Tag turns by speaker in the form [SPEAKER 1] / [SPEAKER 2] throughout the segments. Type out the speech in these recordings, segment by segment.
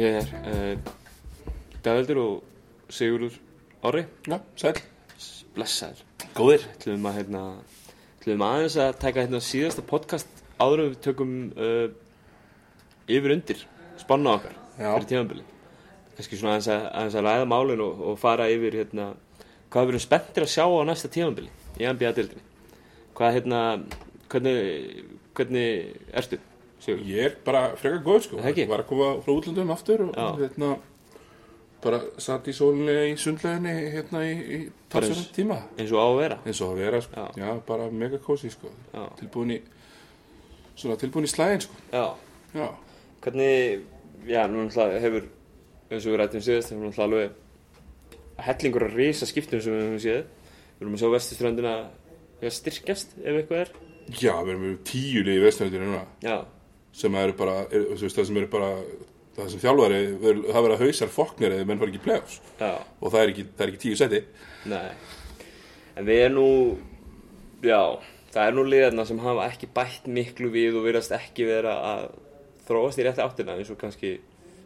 [SPEAKER 1] Sittum hér uh, Daveldur og Sigurður Orri
[SPEAKER 2] Já, sæl.
[SPEAKER 1] Blessaður
[SPEAKER 2] Góðir.
[SPEAKER 1] ætlum að hérna ætlum aðeins að taka hérna síðasta podcast áður en við tökum uh, yfir undir spanna okkar
[SPEAKER 2] Já.
[SPEAKER 1] fyrir tímanbili kannski svona aðeins að, aðeins að ræða málin og, og fara yfir hérna hvað við erum spenntir að sjá á næsta tímanbili í NBA-dildinni hvað hérna hvernig, hvernig ertu Sigur?
[SPEAKER 2] Ég er bara frekar góð, sko.
[SPEAKER 1] Ekki?
[SPEAKER 2] Var að koma frá útlöndum aftur og
[SPEAKER 1] Já.
[SPEAKER 2] hérna bara satt í sólinni í sundleginni hérna í, í talsverðan tíma.
[SPEAKER 1] eins og á að vera
[SPEAKER 2] Eins og að vera, sko.
[SPEAKER 1] Já.
[SPEAKER 2] Já, bara mega kósi, sko. Tilbúin í, svona tilbúin í slægin, sko.
[SPEAKER 1] Já, hvernig, já, nú náttúrulega hefur, eins og við rættum síðast, hefur náttúrulega alveg hellingur að risa skiptum sem við höfum séð. Við erum að sjá vestuströndina styrkjast, ef eitthvað er.
[SPEAKER 2] Já, við erum með tíu liði vestöndinu núna
[SPEAKER 1] Já,
[SPEAKER 2] sem eru bara, er, það sem eru bara það sem þjálfari, það verða hausar foknir eða menn fara ekki í playoffs.
[SPEAKER 1] Já,
[SPEAKER 2] og það er ekki, það er ekki tíu seti.
[SPEAKER 1] Nei. En við erum nú, já, það er nú liðarna sem hafa ekki bætt miklu við og verðast ekki vera að þróast í rétti áttina, eins og kannski,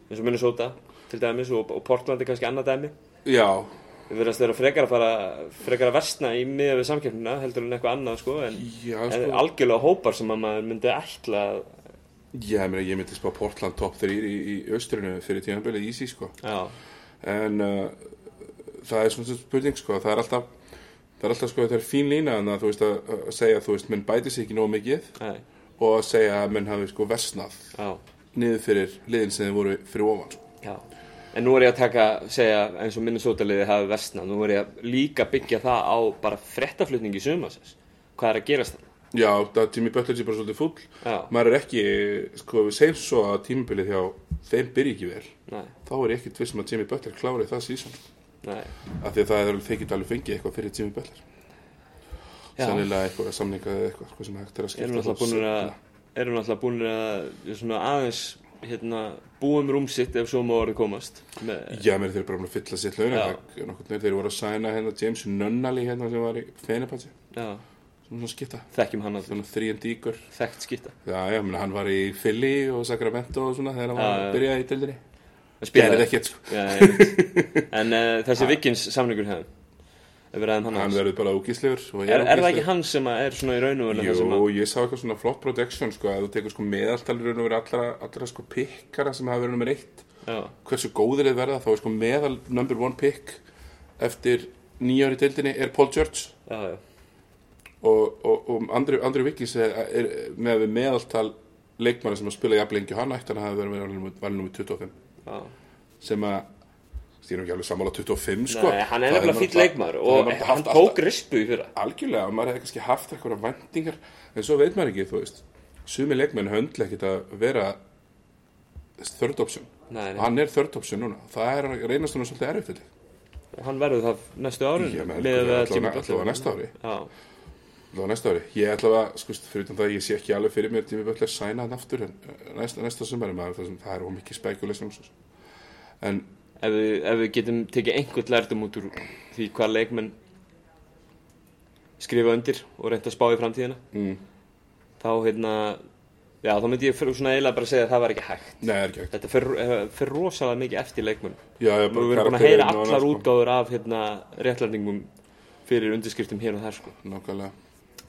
[SPEAKER 1] eins og Minnesota til dæmis og, og Portland er kannski annað dæmi.
[SPEAKER 2] Já,
[SPEAKER 1] Við verðast vera frekar að fara, frekar að versna í miða við samkeppnina heldur en eitthvað annað sko en,
[SPEAKER 2] já,
[SPEAKER 1] en
[SPEAKER 2] sko
[SPEAKER 1] algjörlega hópar sem að maður myndi ætla að,
[SPEAKER 2] Já, meina, ég myndi spá Portland top 3 í, í austrinu fyrir tímanbölið easy sko.
[SPEAKER 1] já,
[SPEAKER 2] en uh, það er svona spurning sko. það er alltaf það er alltaf sko, það er fín lína en að þú veist að, að segja þú veist, menn bæti sig ekki nóg mikið
[SPEAKER 1] nei,
[SPEAKER 2] og að segja að menn hafi sko versnað
[SPEAKER 1] já,
[SPEAKER 2] niður fyrir liðin sem þeir voru fyrir ofan sko.
[SPEAKER 1] já. En nú er ég að taka, segja eins og Minnesota liði hafi versnað, nú er ég að líka byggja það á bara frettaflutningi sumasins. Hvað er að gerast það?
[SPEAKER 2] Já, það tími Böttler sé bara svolítið full
[SPEAKER 1] Já,
[SPEAKER 2] maður er ekki, sko, við segjum svo að tímabilið hjá þeim byrja ekki vel.
[SPEAKER 1] Nei,
[SPEAKER 2] þá er ég ekkert vissum að Jimmy Butler klárið það sísón
[SPEAKER 1] nei,
[SPEAKER 2] af því að það er þeir geta alveg fengið eitthvað fyrir Butler.
[SPEAKER 1] Já.
[SPEAKER 2] sannilega eitthvað samninga eða eitthvað sko, sem hægt er að skipta
[SPEAKER 1] erum náttúrulega búin að, svona aðeins, hérna, búum rúm sitt ef svo má orðið komast. Með,
[SPEAKER 2] Já, mér þeir bara búin að fylla sitt launa
[SPEAKER 1] Já.
[SPEAKER 2] nokkurn veginn þeir voru að sæna hérna James Nunnally hérna sem var í Fenerbahce.
[SPEAKER 1] Já,
[SPEAKER 2] svona skipta.
[SPEAKER 1] Þekkjum hann að
[SPEAKER 2] svona 3D-gur
[SPEAKER 1] þekkt skipta.
[SPEAKER 2] Já, já, menn hann var í Philly og Sacramento og svona þegar hann var að byrja í
[SPEAKER 1] spilaði-
[SPEAKER 2] Gerði ekkert sko.
[SPEAKER 1] Já, en uh, þessi Vikins ef við ræðum hann
[SPEAKER 2] verður bara ógíslegur
[SPEAKER 1] er, er það ekki hann sem er svona í raun og
[SPEAKER 2] Jú,
[SPEAKER 1] að
[SPEAKER 2] ég sá eitthvað svona flott protection sko að þú tekur sko meðaltal í raun og verið allra, allra sko pikkara sem hafa verið nummer eitt.
[SPEAKER 1] Já,
[SPEAKER 2] hversu góðir þeir verða þá er sko meðal number one pick eftir nýjári deildinni er Paul George.
[SPEAKER 1] Já, já,
[SPEAKER 2] og, og, og Andri, Andri Vikis er, er með við meðaltal leikmanna sem að spila jafn lengi og hann ætti hann að hafa verið valið nummer 25
[SPEAKER 1] já.
[SPEAKER 2] sem að nú ekki alveg sammála 25 sko
[SPEAKER 1] Nei, hann er nefnilega leikmaður
[SPEAKER 2] það
[SPEAKER 1] og hann tók rispu í fyrra.
[SPEAKER 2] Algjörlega, maður hefði kannski haft eitthvað vendingar en svo veit maður ekki, þú veist sumi leikmenn höndla ekkit að vera third option. Og hann er third option núna. Það er reynast hann svolítið held ég.
[SPEAKER 1] hann verður það næstu árin
[SPEAKER 2] Ég meina,
[SPEAKER 1] miðað
[SPEAKER 2] allavega næsta ári.
[SPEAKER 1] já,
[SPEAKER 2] ég ætla að sko, fyrir utan það, ég sé ekki alveg fyrir mér Jimmy Butler sæna hann aftur en eh, næsta, næsta sumari maður, það, það er ómikið spekulation svo sem. en
[SPEAKER 1] ef, við, ef við getum tekið einhvern lærdum út úr því hvað leikmenn skrifa undir og reynda að spá í framtíðina
[SPEAKER 2] mm,
[SPEAKER 1] þá hérna já, þá myndi ég fyrir svona eiginlega bara segja að það var ekki hægt
[SPEAKER 2] er ekki
[SPEAKER 1] þetta fer, fer rosalega mikið eftir leikmenn
[SPEAKER 2] já,
[SPEAKER 1] Nú erum við búin að heyra allar útgáður af hérna, réttlætingum fyrir undirskriftum hér og þar sko.
[SPEAKER 2] nákvæmlega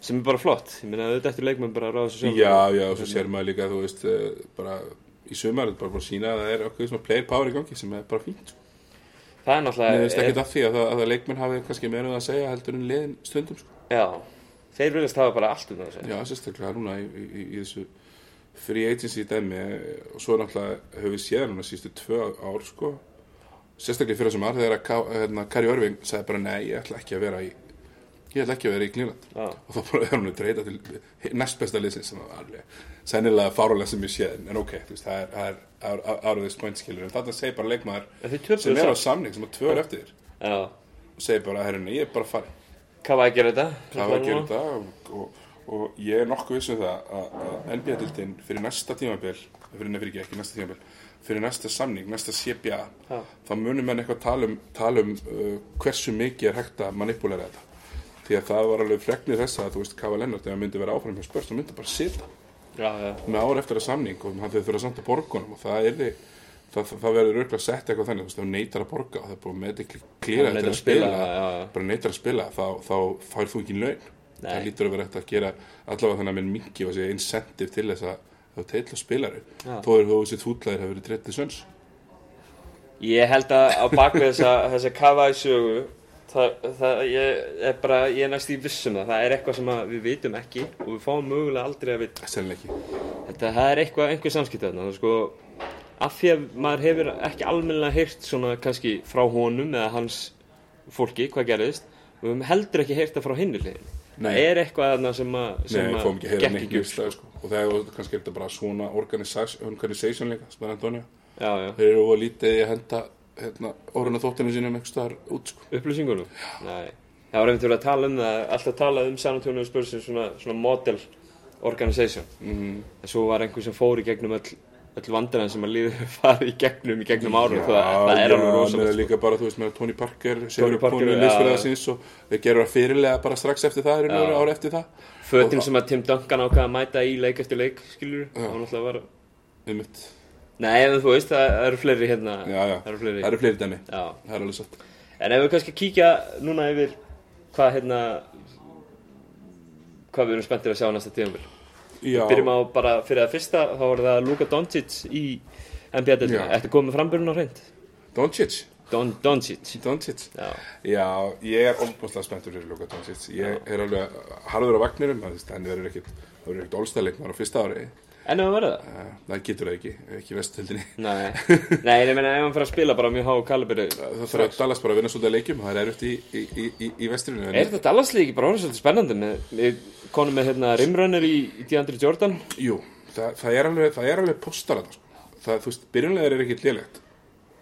[SPEAKER 1] sem er bara flott, ég meina auðvitað eftir leikmenn bara að ráða þessu sjálf
[SPEAKER 2] Já, já, og svo sér maður líka, þú veist, eh, bara í sumar, bara bara að sína að það er okkur svona player power í gangi sem er bara fínt. sko.
[SPEAKER 1] það er náttúrulega
[SPEAKER 2] veist ekki af því að, það, að það leikmenn hafi kannski meira um það að segja heldur en liðin stundum, sko.
[SPEAKER 1] já, þeir viljast hafa bara allt um það að segja
[SPEAKER 2] Já, sérstaklega núna í, í, í, í þessu free agency dæmi og svo náttúrulega höfum við séð núna sístu tvö ár, sko. Sérstaklega fyrir þessum ár þegar að hérna, Kari Örving sagði bara nei, ég ætla ekki að vera í ég ætla ekki að vera í Klíland
[SPEAKER 1] Já.
[SPEAKER 2] og þá bara er hún að treyta til næst besta liðsins sem var alveg sennilega fárulega sem ég séð en ok, þú veist, það er, það er out- out of this point skilur. En þarna segir bara leikmaður sem er á samning sem er tvö ár eftir.
[SPEAKER 1] Já,
[SPEAKER 2] og segir bara, herrunni, ég er bara farin
[SPEAKER 1] hvað var að gera þetta?
[SPEAKER 2] hvað var að gera þetta og, og, og ég er nokkuð viss um það að, NBA-dildin fyrir næsta tímabil fyrir nefnir ekki, ekki næsta tímabil fyrir næsta samning, næsta CBA
[SPEAKER 1] Já.
[SPEAKER 2] þá munum menn eitthvað tala um, tala um uh, hversu mikið er hægt að manipulera þetta því að það var alveg fregnir þess að þú veist Kava Lennart hann myndi vera áfram hjá spörst þá myndi bara sita
[SPEAKER 1] Já, já.
[SPEAKER 2] með ár eftir að samning og hann þau þurfa samt að borga honum og það er það, það, það verður að setja eitthvað þannig þú veist, þú neytar að borga og það er búið með þetta til
[SPEAKER 1] neitar
[SPEAKER 2] að
[SPEAKER 1] að spila, já,
[SPEAKER 2] bara neytar að spila þá, þá fær þú ekki laun
[SPEAKER 1] Nei.
[SPEAKER 2] það lítur að vera hægt að gera allavega þannig að minn mingi og þessi incentive til þess að þú teitla spilari
[SPEAKER 1] Já.
[SPEAKER 2] þó er þú verið 30 sönns
[SPEAKER 1] Ég held að á bakvið þessa, þessa kafa í sögu það, það, ég er bara, ég er næst í vissum það, það er eitthvað sem að við vitum ekki og við fáum mögulega aldrei að vita.
[SPEAKER 2] Sennilega ekki.
[SPEAKER 1] Þetta, það er eitthvað, einhver samskipt þarna, sko, af því að maður hefur ekki almennilega heyrt svona kannski frá honum eða hans fólki, hvað gerðist, og við höfum heldur ekki heyrt það frá hinni hliðin.
[SPEAKER 2] Nei.
[SPEAKER 1] Það er eitthvað þarna sem að,
[SPEAKER 2] Nei,
[SPEAKER 1] sem
[SPEAKER 2] ekki að heyra
[SPEAKER 1] gekk ekki upp,
[SPEAKER 2] sko. og það er kannski er bara svona organisation, líka, sem er Antonio.
[SPEAKER 1] Já, já,
[SPEAKER 2] þeir eru of lítið í að henda hérna, orðuna þóttinu sínum einhver staðar út sko.
[SPEAKER 1] upplýsingunum. Nei, það var einmitt verið að tala um það, alltaf talað um San Antonio Spurs sem svona, svona model organization.
[SPEAKER 2] mm.
[SPEAKER 1] En svo var einhver sem fór í gegnum öll, öll vandræðan sem að líður farið í gegnum í gegnum árum, það, það er alveg
[SPEAKER 2] Já,
[SPEAKER 1] rosalegt.
[SPEAKER 2] með
[SPEAKER 1] sko.
[SPEAKER 2] líka bara, þú veist, með Tony Parker Sigur
[SPEAKER 1] Parker,
[SPEAKER 2] og við gerum það fyrirlega bara strax eftir það,
[SPEAKER 1] Já.
[SPEAKER 2] ára eftir það
[SPEAKER 1] Fötin
[SPEAKER 2] Og-
[SPEAKER 1] sem að Tim Duncan ákvaða að mæta í leik eftir leik, skilur það var náttúrulega
[SPEAKER 2] um mitt,
[SPEAKER 1] Nei, en þú veist, það eru fleiri hérna,
[SPEAKER 2] já, já,
[SPEAKER 1] það eru fleiri.
[SPEAKER 2] það eru fleiri dæmi
[SPEAKER 1] Já,
[SPEAKER 2] það er alveg satt
[SPEAKER 1] en ef við kannski kíkja núna yfir hvað hérna, hvað við erum spenntir að sjá næsta tíðanbíl.
[SPEAKER 2] Já,
[SPEAKER 1] Byrjum á bara fyrir það fyrsta, þá var það Luka Doncic í NBA-deltina.
[SPEAKER 2] Já.
[SPEAKER 1] Ertu komið frambyrjun á hreint?
[SPEAKER 2] Doncic
[SPEAKER 1] Don, Doncic.
[SPEAKER 2] Doncic
[SPEAKER 1] Já,
[SPEAKER 2] Já, ég er óbúslega spenntur fyrir Luka Doncic Ég er alveg harður á vagnirum henni verður ekkit, það verður ekkit ólstæðleikmar á fyrsta ári
[SPEAKER 1] en ef hann verður það?
[SPEAKER 2] Eh, Það getur það ekki, ekki vestöldinni
[SPEAKER 1] Nei, nei, ég meina ef hann fyrir að spila bara mjög há kalibri.
[SPEAKER 2] Það þarf að Dallas bara að vinna svolítið að leikjum það er erfitt í, í, í, í, vestrinu
[SPEAKER 1] Er þetta Dallas-líki bara orðið svolítið spennandi konum með hérna rimrunner í, DeAndre Jordan?
[SPEAKER 2] Jú, það, það er alveg, það er alveg postar þetta sko. það, þú veist, byrjunlega er ekkit lélegt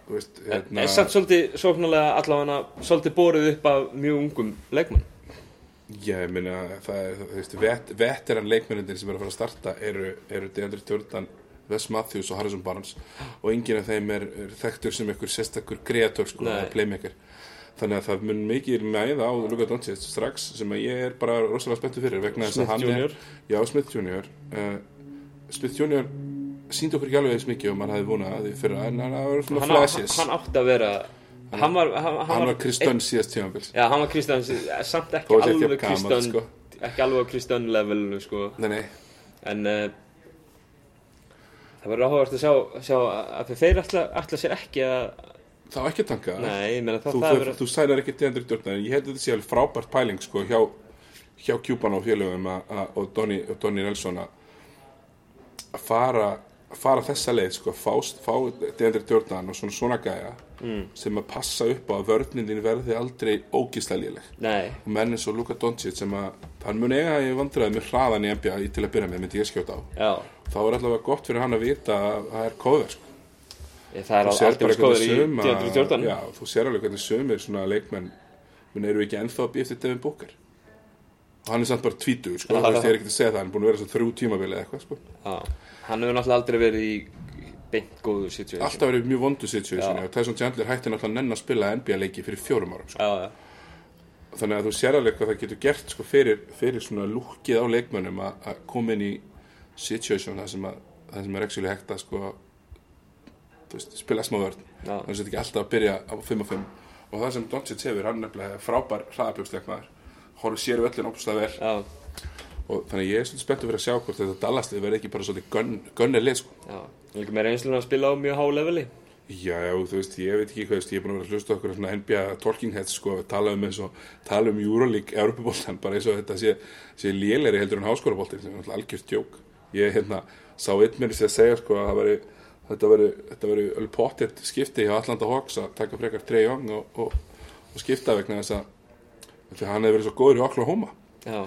[SPEAKER 2] Þú veist, hérna
[SPEAKER 1] Er samt svolítið sóknarlega allavega svolítið borið upp af mjög ungum leikmann?
[SPEAKER 2] Já, ég meina, það er, þú veist, vet, veteran leikmennindin sem er að fara að starta eru, eru Deandre Jordan, Wes Matthews og Harrison Barnes og enginn af þeim er, er þekktur sem einhver sérstakur kreator, sko, eða playmaker þannig að það mun mikið mæða á Luka Doncic strax sem að ég er bara rosalega spenntur fyrir vegna þess að hann er Já, Smith Jr. Uh, Smith Jr. síndi okkur ekki alveg eins mikið og maður hefði vonað að því fyrir en hann var svona flashes
[SPEAKER 1] hann átti að vera Hann var Hann,
[SPEAKER 2] hann var Chris Dunn síðast tímabils.
[SPEAKER 1] Já, hann var Kristján Samt
[SPEAKER 2] Þó
[SPEAKER 1] ekki alveg Kristján
[SPEAKER 2] sko.
[SPEAKER 1] Ekki alveg á Kristján levelinu sko.
[SPEAKER 2] Nei, nei,
[SPEAKER 1] En uh, Það verður áhugast að sjá, sjá að þeir ætla, ætla sér ekki að
[SPEAKER 2] það var ekki að tanka?
[SPEAKER 1] Nei, ég meina það,
[SPEAKER 2] þú,
[SPEAKER 1] það
[SPEAKER 2] þú,
[SPEAKER 1] verður
[SPEAKER 2] þú sælar ekki Jordan. En ég held að þetta sé alveg frábært pæling sko, hjá, hjá Kjúpan og félögum og Donny, Nelson að fara, fara þessa leið sko, fá, fá Deandre Jordan og svona, svona gæja mm. sem að passa upp á að vörnin þín verði aldrei ógislega léleg
[SPEAKER 1] Nei,
[SPEAKER 2] og menn eins og Luka Doncic sem að hann mun eiga í vandræði með hraðan í NBA til að byrja með myndi ég skjóta á.
[SPEAKER 1] Já.
[SPEAKER 2] Þá er allavega gott fyrir hann að vita að það er kóður sko.
[SPEAKER 1] Ég, Það er aldrei
[SPEAKER 2] hvernig
[SPEAKER 1] í Deandre Jordan
[SPEAKER 2] Já, þú sér alveg hvernig sömur svona leikmenn menn eru ekki ennþá að býja eftir Devin Booker. Og hann er samt bara tvítur sko, ég er ekki að segja það, hann er búin að vera svo þrjú tímabili eða eitthvað, sko,
[SPEAKER 1] hann hefur náttúrulega aldrei verið í beint góðu situation.
[SPEAKER 2] Alltaf verið mjög vondu situation
[SPEAKER 1] Já.
[SPEAKER 2] og Tyson Chandler hætti náttúrulega nenn að spila NBA leiki fyrir fjórum árum, sko.
[SPEAKER 1] Já, já,
[SPEAKER 2] þannig að þú sér alveg hvað það getur gert sko, fyrir, fyrir svona lúkið á leikmönnum að, koma inn í situation það sem, sem er actually hægt að sko, veist, spila smá vörn.
[SPEAKER 1] Já.
[SPEAKER 2] þannig að þetta ekki alltaf að byrja á 5 og 5 og það sem Doncic hefur, hann nefnilega frábær hraðabjóksleikmaður, horfður sér völlin óbúslega vel.
[SPEAKER 1] Já,
[SPEAKER 2] og þannig að ég er svolítið spenntur fyrir að sjá hvort þetta Dallaslið verði ekki bara svolítið gunn, gunnarlið sko.
[SPEAKER 1] já Líka með reynsluna að spila á mjög há leveli
[SPEAKER 2] Já, þú veist, ég veit ekki hvað, veist, ég er búin að vera að hlusta okkur svona NBA talking heads, sko, tala um eins og tala um Euroleague, Europaboltan, bara eins og þetta sé, sé léleri heldur en háskólaboltin sem er náttúrulega algjört djók. Ég, hérna, sá einn mér að segja, sko, að það veri, þetta veri, þetta veri alveg pottet skipti hjá Atlanta Hawks að taka frekar Trey Young og, og, og skipta vegna þess að, hann hefur verið svo góður í Oklahoma
[SPEAKER 1] Já,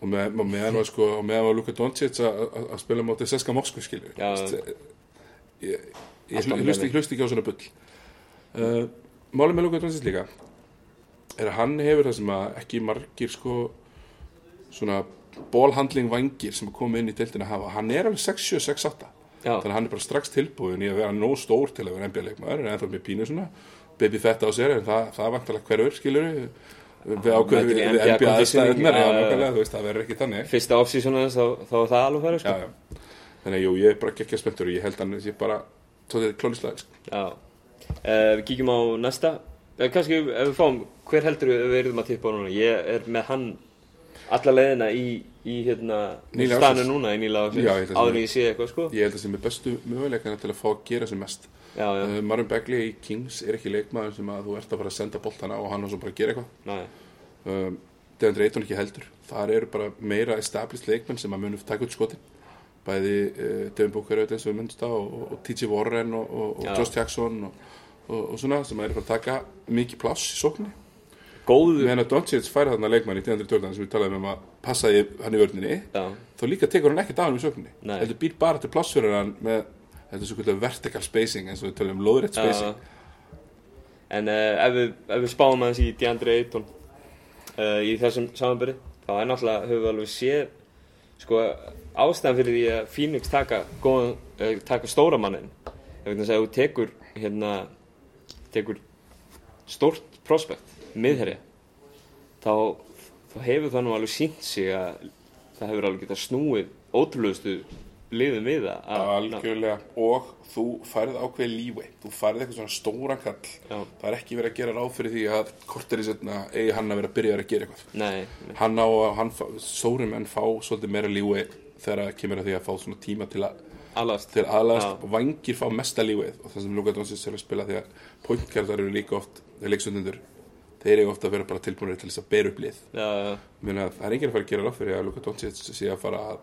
[SPEAKER 2] og með, meðan var sko, og meðan var Luka Doncic að að- að spila mótið Seska Moskva skilju
[SPEAKER 1] Já.
[SPEAKER 2] ég, ég, hlusti, ekki á svona bull. Uh, málið með Luka Doncic líka er að hann hefur það sem að ekki margir sko svona bólhandling vangir sem að koma inn í deildina hafa, hann er alveg 6-7, 6-8
[SPEAKER 1] já,
[SPEAKER 2] þannig að hann er bara strax tilbúin í að vera nóg stór til að vera NBA-leikmaður en ennþá með pínu svona baby fett á sér en það, það er vantilega hverfur skilur við ákveðum við
[SPEAKER 1] NBA
[SPEAKER 2] aðstæðunar það verður ekki þannig
[SPEAKER 1] fyrsta offseason þess þá, var það alveg færi sko.
[SPEAKER 2] þannig að jú, ég er bara geggja spenntur og ég held hann sé bara tótið klónislega sko.
[SPEAKER 1] Já. Uh, við kíkjum á næsta. Uh, kannski ef við fáum, hver heldur við verðum að tippa á núna? Ég er með hann alla leiðina í, í hérna, stanu núna í nýla
[SPEAKER 2] að
[SPEAKER 1] Áður
[SPEAKER 2] sé-
[SPEAKER 1] en ég sé eitthvað, sko.
[SPEAKER 2] ég held að sem er bestu möguleikana til að fá að gera sem mest uh, Marvin Bagley í Kings er ekki leikmaður sem að þú ert að fara að senda boltana og hann og svo bara að gera eitthvað. Um, Deandre Ayton ekki heldur. Þar eru bara meira established leikmenn sem að munum taka út skotin bæði uh, Devin Booker auðvitað og við myndust á og, og, T.J. Warren og, og, og. Josh Jackson og, og, og svona sem að eru bara að taka mikið pláss í sókninni.
[SPEAKER 1] Góðu,
[SPEAKER 2] meðan að Doncic færi þarna leikmann í Deandre Jordan sem við talaðum um að passa í hann í vörninni.
[SPEAKER 1] Já,
[SPEAKER 2] þá líka tekur hann ekki daganum í sókninni.
[SPEAKER 1] Nei.
[SPEAKER 2] heldur býr bara til hann með þetta er svo kvölda vertical spacing eins og við talum um lóðrætt
[SPEAKER 1] já,
[SPEAKER 2] spacing.
[SPEAKER 1] En uh, ef, við, ef við spáum aðeins í DeAndre Ayton uh, í þessum samanbyrði, þá er náttúrulega, höfum við alveg séð, sko, ástæðan fyrir því að Phoenix taka, góðan, uh, taka stóra mannin, ef þú tekur, hérna, tekur stórt prospekt, miðherja, þá, þá hefur það nú alveg sínt sig að það hefur alveg getað snúið ótrúlegustu liðum við það.
[SPEAKER 2] og þú færið ákveði lífi þú færið eitthvað svona stóran kall
[SPEAKER 1] Já.
[SPEAKER 2] það er ekki verið að gera ráð fyrir því að kortir í setna eigi hann að vera að byrja að gera eitthvað
[SPEAKER 1] Nei,
[SPEAKER 2] hann á að, stóri menn fá svolítið meira lífi þegar það kemur að því að fá svona tíma til að
[SPEAKER 1] alast.
[SPEAKER 2] til aðlast vangir fá mesta lífið og það sem Luka Doncic er að spila því að pointkerðar eru líka oft leiksundundur þeir eru ofta að vera bara tilbúinir til þess að bera upp lið það er enginn að fara að gera ráð fyrir að Luka Doncic sé að fara að.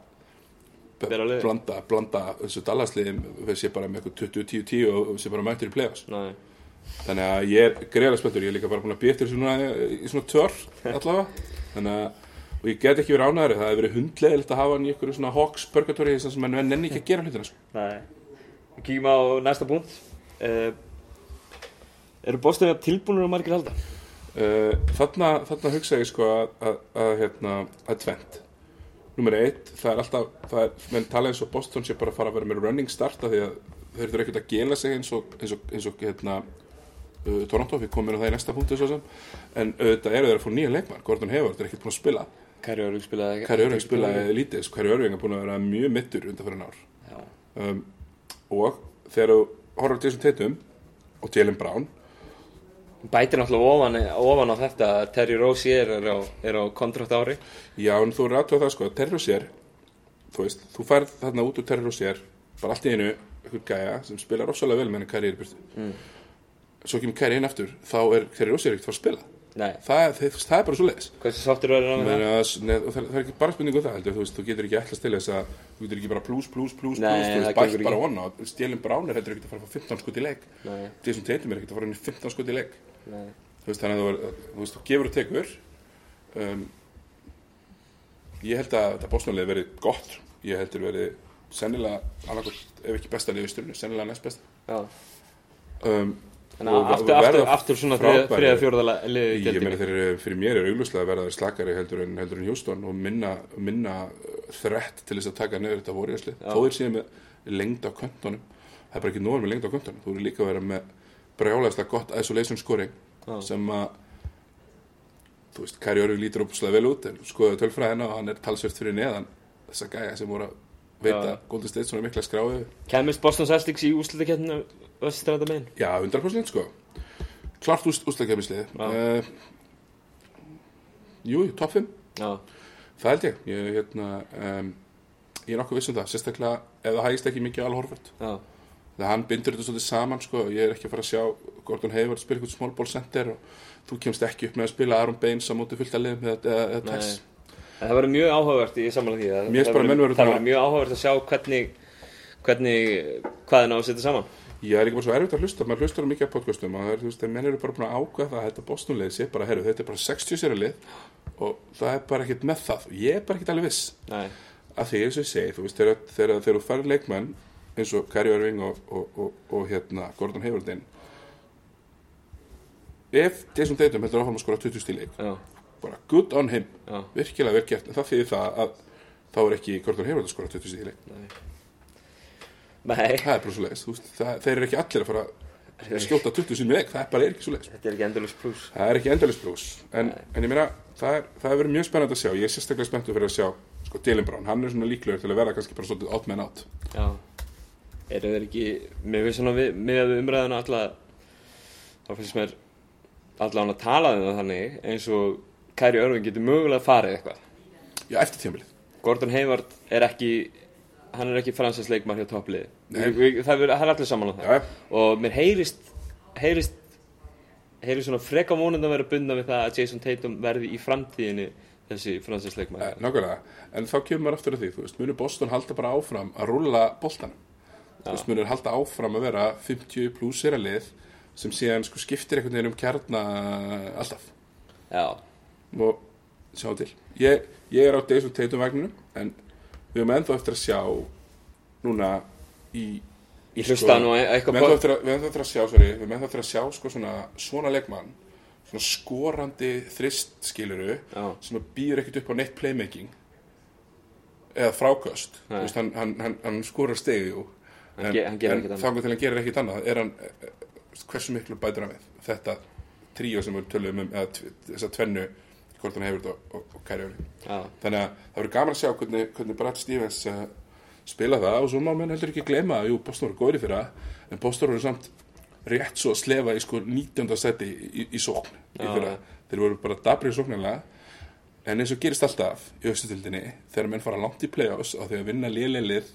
[SPEAKER 2] Blanda, blanda þessu Dallasliðum við sé bara með eitthvað 20-10-10 og sé bara mættur í play-offs þannig að ég er greiðlega spenntur ég er líka bara búin að býja eftir þessu núna í svona tvör allavega þannig að og ég get ekki verið ánæður það hefur verið hundlegilegt að hafa hann í einhverju svona Hawks purgatory sem mann nenni ekki að gera hlutina sko.
[SPEAKER 1] Nei. Kíkjum á næsta punkt. Uh, eru Boston tilbúinur að margir halda?
[SPEAKER 2] uh, þarna, þarna hugsa ég sko að, að, að, hérna, að tvent Númer eitt, það er alltaf, það er, menn tala eins og Boston sé bara að fara að vera með running start af því að þeir þurfa ekkert að gela sig eins og, eins og, eins og hérna, uh, Toronto, við komum inn á það í næsta punktu svo sem, en auðvitað eru þeir að fá nýja leikmann, Gordon Hayward er ekkert búin að spila,
[SPEAKER 1] Kæri Örvík spilaði ekki.
[SPEAKER 2] Kari Örving spilaði lítið, sko, Kari Örving er búin að vera mjög mittur undan fyrir ár
[SPEAKER 1] Já.
[SPEAKER 2] um, og þegar þú horfður til þessum teitum og Jalen Brown,
[SPEAKER 1] Bætir náttúrulega ofan, ofan á þetta að Terry Rozier er á, er á kontrakt ári.
[SPEAKER 2] Já, en þú er aðtöða það sko, Terry Rozier, þú veist, þú færð þarna út úr Terry Rozier, bara allt í einu, einhver gæja sem spilar rosalega vel með henni byrstu. Mm. Svo kemur Kæri inn aftur, þá er Terry Rozier ekkert að fara að spila.
[SPEAKER 1] Nei.
[SPEAKER 2] Það, er- það, það er bara svo leiðis.
[SPEAKER 1] Hversu sáttur verður hann með það?
[SPEAKER 2] Það, það, það er ekki bara spurning um það, heldur, þú veist, þú getur ekki ætlast til þess að, þú getur ekki bara plus, plus, plus, plus,
[SPEAKER 1] það
[SPEAKER 2] bætt bara Stjélin Brown er heldur ekki að fara að fá 15 skot í.
[SPEAKER 1] Nei.
[SPEAKER 2] Jason Tatum er ekki að fara inn í 15 skot í leik.
[SPEAKER 1] Nei.
[SPEAKER 2] þú veist, þannig að þú, er- þú veist, þú gefur og tekur. Um, ég held að þetta bósnarlega verið gott. Ég heldur verið sennilega annarkot, ef ekki besta liðið í styrnu sennilega næst besta. Um,
[SPEAKER 1] Þannig að aftur, aftur, aftur svona þriða,
[SPEAKER 2] frábærir.
[SPEAKER 1] þriða fjórða liðið í
[SPEAKER 2] ég meina þeir eru fyrir mér er auglustlega að verða slakari heldur en, heldur en Houston og minna, minna uh, þrett til þess að taka neður þetta voruðsli
[SPEAKER 1] Já.
[SPEAKER 2] þó þeir séu með lengd á köntunum. Það er bara ekki nóður með lengd á köntunum. Þú eru líka að vera með brjálæðislega gott isolation scoring
[SPEAKER 1] Já.
[SPEAKER 2] sem að þú veist, Kari Örvig lítur óbúslega vel út en skoðu tölfræðina og hann er talsvert fyrir neðan þessa gæja sem voru að veita
[SPEAKER 1] Já.
[SPEAKER 2] Golden State svona mikla skráðu
[SPEAKER 1] Kæmist Boston Celtics í úrslutakeppninu Östræða megin?
[SPEAKER 2] já, 100% sko klart ústakefnislið
[SPEAKER 1] Já.
[SPEAKER 2] uh, jú, top 5
[SPEAKER 1] Já.
[SPEAKER 2] það held ég, ég, hérna, um, ég er nokkuð viss um það sérstaklega ef það hægist ekki mikið á Al Horford
[SPEAKER 1] Já.
[SPEAKER 2] Þegar hann bindur þetta svolítið saman sko, ég er ekki að fara að sjá Gordon Hayward spila eitthvað small ball center og þú kemst ekki upp með að spila Aaron Baines á móti að eða
[SPEAKER 1] Nei.
[SPEAKER 2] Tex
[SPEAKER 1] En það verður mjög áhugavert í samanlega að það verður- Það mjög áhugavert að sjá hvernig hvernig, hvað er náðu að setja saman.
[SPEAKER 2] Ég er ekki bara svo erfitt að hlusta, maður hlustar á mikið af podcastum og það þeir menn eru bara búin að ákveða það að þetta bóstunlið sé bara, herru, þetta er bara 60 sér lið og það er bara ekkert með það. Ég er bara ekkert alveg viss.
[SPEAKER 1] Nei,
[SPEAKER 2] að því eins og ég segi, þú veist, þegar, þú færð leikmenn eins og Kari Örving og, og, og, og hérna Gordon Hayward inn. Ef Jason Tatum heldur áfram að skora 20 stíl leik
[SPEAKER 1] já,
[SPEAKER 2] bara good on him,
[SPEAKER 1] já,
[SPEAKER 2] virkilega gert. En það þýðir það að þá er ekki Gordon Hayward að skora 20 stíl leik.
[SPEAKER 1] Nei.
[SPEAKER 2] Það er bara svo leiðis, þeir eru ekki allir að fara skjóta 20 sinni leik, það er bara ekki svo leik
[SPEAKER 1] Þetta er ekki endalust pluss.
[SPEAKER 2] það er ekki endalist pluss en, en ég meina, það er, það er verið mjög spennandi að sjá. Ég er sérstaklega spenntur fyrir að sjá sko, Dylan Brown, hann er svona líklegur til að vera kannski bara svolítið átt menn átt
[SPEAKER 1] Já. Eru þeir ekki, mér finnst svona við, með umræðuna alltaf, þá finnst mér allan að tala um það þannig eins og Kæri Örving getur mögulega farið eitthvað.
[SPEAKER 2] já, eftir tímabilið
[SPEAKER 1] Gordon Hayward er ekki, hann er ekki fransins leikmar hjá vi- Það er allir saman á það.
[SPEAKER 2] já,
[SPEAKER 1] Og mér heyrist, heyrist, heyrist svona freka vonandi að vera bundna við það að Jason Tatum verði í framtíðinni þessi fransins leikmar.
[SPEAKER 2] Eh, nákvæmlega, en þá kemur maður aftur að því, þú veist, munur Boston halda bara áfram að rúlla boltan þú veist, munur halda áfram að vera 50 plussera lið sem síðan sko skiptir einhvern veginn um kjarna alltaf.
[SPEAKER 1] Já,
[SPEAKER 2] og sjá til. Ég, ég er á Days of Tatum vagninum en við höfum ennþá eftir að sjá núna í
[SPEAKER 1] ég hlusta nú á
[SPEAKER 2] við
[SPEAKER 1] eitthvað
[SPEAKER 2] að, við höfum ennþá eftir að sjá sorry, við höfum ennþá eftir að sjá sko svona, svona leikmann svona skorandi þrist skiluru
[SPEAKER 1] Já.
[SPEAKER 2] sem býður ekkert upp á neitt playmaking eða. Þú veist, hann, hann, hann, hann skorar stegi jú
[SPEAKER 1] Hann ge- hann gerir ekkert annað.
[SPEAKER 2] þannig til hann gerir ekkert annað er hann, eh, hversu miklu bætur hann við þetta tríó sem við tölum um eða tv- þessa tvennu hvort hann hefur þetta og, og, kæri
[SPEAKER 1] Já,
[SPEAKER 2] þannig að það verður gaman að sjá hvernig, hvernig Brad Stevens uh, spila það og svo má menn heldur ekki gleyma að jú, Boston var góðri fyrir það en Boston voru samt rétt svo að slefa í sko 19. seti í, í sókn í fyrra.
[SPEAKER 1] ja.
[SPEAKER 2] þeir voru bara dabrið sóknarlega en eins og gerist alltaf í austutildinni þegar menn fara langt í play-offs og þegar vinna lélega lið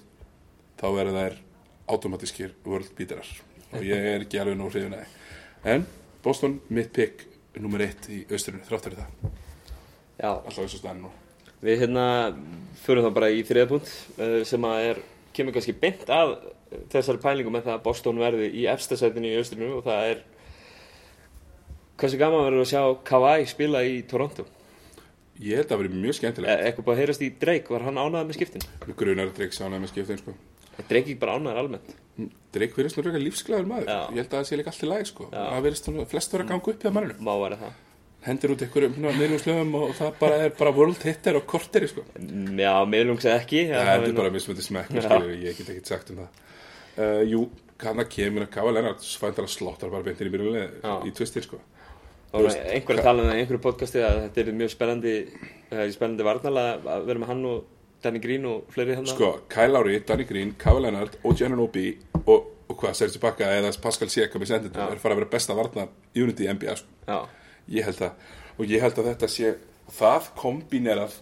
[SPEAKER 2] þá verður þær automatískir world beaterar og ég er ekki alveg nú hrifin að en Boston mitt pick nummer eitt í austrinu þráttur það
[SPEAKER 1] já.
[SPEAKER 2] alltaf eins og staðan nú
[SPEAKER 1] Við hérna fyrir þá bara í þriðapunkt uh, sem að er, kemur kannski beint af þessari pælingu með það að Boston verði í efstasætinu í austrinu og það er hversu gaman verður að sjá Kawhi spila í Toronto.
[SPEAKER 2] Ég held að það verið mjög skemmtilegt.
[SPEAKER 1] E eitthvað bara að heyrast í Drake, var hann ánægð með skiptin?
[SPEAKER 2] Grunar að Drake sánaði með skiptin, sko.
[SPEAKER 1] Er Drake ekki bara ánægður almennt?
[SPEAKER 2] Drake verðist nú reyka lífsglæður maður.
[SPEAKER 1] Já.
[SPEAKER 2] Ég held að það sé líka allt í lagi, sko.
[SPEAKER 1] Já.
[SPEAKER 2] Það verðist flest vera að ganga upp manninu.
[SPEAKER 1] Vera það.
[SPEAKER 2] Hendur út einhverjum miðlungslöfum og það bara er bara world hitter og korteri, sko.
[SPEAKER 1] Já, miðlungs eða ekki.
[SPEAKER 2] Það
[SPEAKER 1] það
[SPEAKER 2] er bara mismöndi smekk,
[SPEAKER 1] Já.
[SPEAKER 2] ég get ekkert sagt um það. Uh, jú, hann að kemur að Kava Lennart svæntar að slottar bara beintir í
[SPEAKER 1] Já.
[SPEAKER 2] byrjunlega í tvistir, sko.
[SPEAKER 1] Einhverja
[SPEAKER 2] hva-
[SPEAKER 1] tala um í einhverju podcasti að þetta er mjög spennandi, er spennandi varnalega að vera með hann og Danny Green og fleiri hann.
[SPEAKER 2] Sko, Kyle Lowry, Danny Green, Kava Lennart og Jenna Nobi og, og hvað, Sergi Bakka eða Pascal Siakam í sendindu
[SPEAKER 1] Já.
[SPEAKER 2] er fara að vera besta varnar unity í NBA, sko.
[SPEAKER 1] Já,
[SPEAKER 2] Ég held það og ég held að þetta sé það kombinerað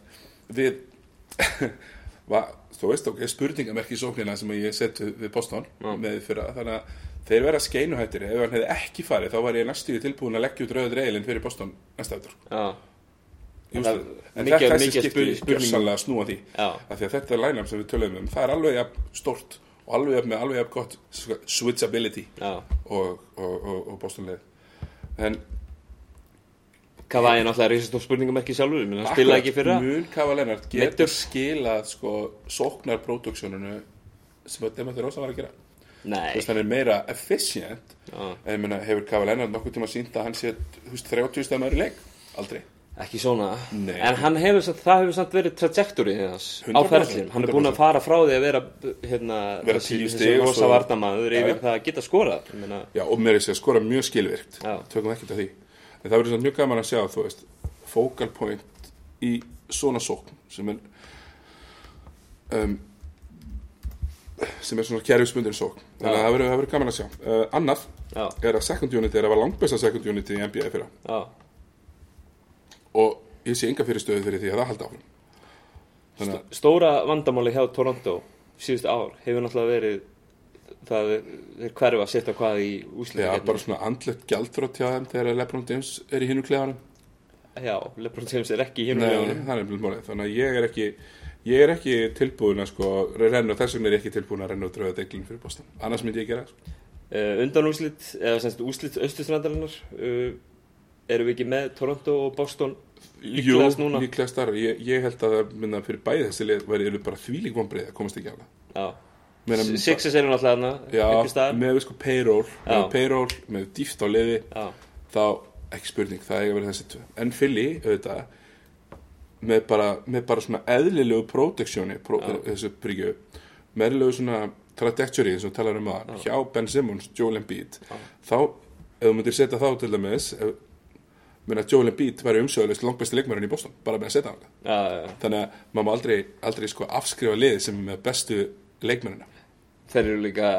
[SPEAKER 2] við va, þú veist ok, spurningamerki í sóknina sem ég sett við, Boston
[SPEAKER 1] Já.
[SPEAKER 2] með fyrra þannig að þeir vera skeinuhættir ef hann hefði ekki farið þá var ég næstu tilbúin að leggja út rauður reilin fyrir Boston næsta eftir
[SPEAKER 1] já,
[SPEAKER 2] en,
[SPEAKER 1] það-
[SPEAKER 2] en
[SPEAKER 1] mikið-
[SPEAKER 2] þetta þessi skipti
[SPEAKER 1] spurningum.
[SPEAKER 2] gjörsanlega snúa því. Af því að þetta er line-up sem við töluðum um. Það er alveg jafn stort og alveg jafn með alveg jafn gott switchability og, og, og, og Boston leið en
[SPEAKER 1] var ég náttúrulega reysastór spurningamerki sjálfur, menn hann spilaði ekki fyrra.
[SPEAKER 2] Mun Kava Lennart getur skilað sko sóknarproduktioninu sem að Demeter Rosa var að gera.
[SPEAKER 1] Nei,
[SPEAKER 2] veist, hann er meira efficient.
[SPEAKER 1] Já,
[SPEAKER 2] en ég meina, hefur Kava Lennart nokkuð tíma sínt að hann sé, þú veist, 30 stæðum í leik? Aldrei
[SPEAKER 1] ekki svona.
[SPEAKER 2] Nei.
[SPEAKER 1] En hann hefur, það hefur samt verið trajectory á
[SPEAKER 2] 100%,
[SPEAKER 1] ferðlinn. Hann er búinn að
[SPEAKER 2] 100%.
[SPEAKER 1] fara frá því að vera, hérna,
[SPEAKER 2] Vera
[SPEAKER 1] þessi-
[SPEAKER 2] 10
[SPEAKER 1] þessi
[SPEAKER 2] stig og svo-
[SPEAKER 1] varnamaður
[SPEAKER 2] Já,
[SPEAKER 1] yfir það að geta skorað. Ég meina,
[SPEAKER 2] Já, og mér er sér að skora mjög skilvirkt tökum ekkert af því en það verður mjög gaman að sjá, þú veist focal point í svona sókn sem er um, sem er svona kerfisbundin sókn þannig að það verður, gaman að sjá uh, annað
[SPEAKER 1] já,
[SPEAKER 2] er að second unit er að var langbesta second unit í NBA fyrra
[SPEAKER 1] já,
[SPEAKER 2] og ég sé enga fyrir stöðu fyrir því að það halda áfram. Þannig
[SPEAKER 1] Stóra vandamáli hjá Toronto síðust ár hefur náttúrulega verið það er- hverfa að setja hvað í
[SPEAKER 2] Já,
[SPEAKER 1] úsliðakefni.
[SPEAKER 2] bara svona andlegt gjaldþrótt hjá þeim þegar Lebron James er í hinu klefanum.
[SPEAKER 1] Já, LeBron James er ekki í
[SPEAKER 2] er mjög málið. Þannig að ég er ekki ég er ekki tilbúin að sko renna, þess vegna er ég ekki tilbúin að renna út rauða deglin fyrir Boston. Annars myndi ég gera sko.
[SPEAKER 1] Uh, undan úslit, eða semst úslit austustrandarinnar, uh, erum við ekki með Toronto og Boston líklegast núna?
[SPEAKER 2] líklegast þar ég, ég held að það minna fyrir bæði þessi lið væri eru bara þvílík vonbreið að komast ekki á það
[SPEAKER 1] Já.
[SPEAKER 2] Meina,
[SPEAKER 1] Sixers eru náttúrulega staðar.
[SPEAKER 2] með sko payroll með payroll, með dýft á liði
[SPEAKER 1] Já,
[SPEAKER 2] þá ekki spurning, það er að vera þessi tvö. En Philly, auðvitað með bara, með bara svona eðlilegu protectioni, pro, þessu bryggju með eðlilegu svona trajectory eins og talar um það hjá Ben Simmons, Joel Embiid þá, ef þú myndir setja þá til dæmis ef, meina Joel Embiid væri umsöðulegst langbæsti leikmærin í Boston bara með að setja hann
[SPEAKER 1] já, já.
[SPEAKER 2] þannig að maður má aldrei, aldrei sko afskrifa liði sem er með bestu leikmærina
[SPEAKER 1] Þeir eru líka,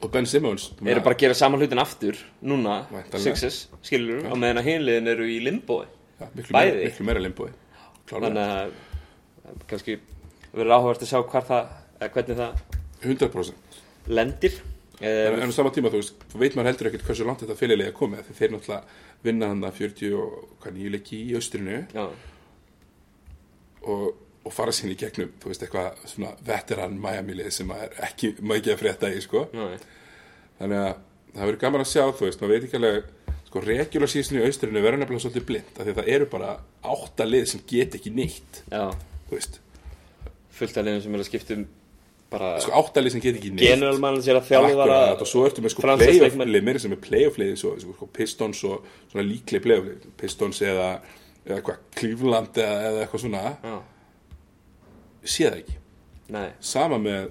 [SPEAKER 2] og Ben Simmons
[SPEAKER 1] eru bara að gera saman hlutin aftur núna. Sixes, skilur á meðan að hinliðin eru í limbói
[SPEAKER 2] ja, miklu, miklu meira klálega,
[SPEAKER 1] þannig að að kannski verður áhugavert að sjá það, eða hvernig það
[SPEAKER 2] 100%
[SPEAKER 1] lendir
[SPEAKER 2] en,
[SPEAKER 1] eh,
[SPEAKER 2] en á sama tíma, þú veist, þú veit maður heldur ekkert hversu langt þetta fyrirlega er komið, því þeir náttúrulega vinna hann að 40 og hvað nýju leiki í austrinu og, og fara sín í gegnum, þú veist, eitthvað svona veteran Miami-lið sem maður ekki, að frétta í, sko. Þannig að það verður gaman að sjá, þú veist, maður veit ekki alveg sko, regular season í austrinu verður nefnilega svolítið blind, af því að það eru bara átta lið sem get ekki
[SPEAKER 1] já.
[SPEAKER 2] Þú veist.
[SPEAKER 1] Fullt af liðum sem eru að skipta um
[SPEAKER 2] sko átta lið sem get ekki neitt
[SPEAKER 1] general manager að þjálfara
[SPEAKER 2] og svo ertu með sko
[SPEAKER 1] franskast
[SPEAKER 2] playoff
[SPEAKER 1] leikmenn.
[SPEAKER 2] lið, meira sem er playoff lið svo, sko, Pistons og svona líklega playoff lið Pistons eða, eða hvað Cleveland eða, eða eitthvað svona.
[SPEAKER 1] Já,
[SPEAKER 2] sé það ekki,
[SPEAKER 1] nei,
[SPEAKER 2] sama með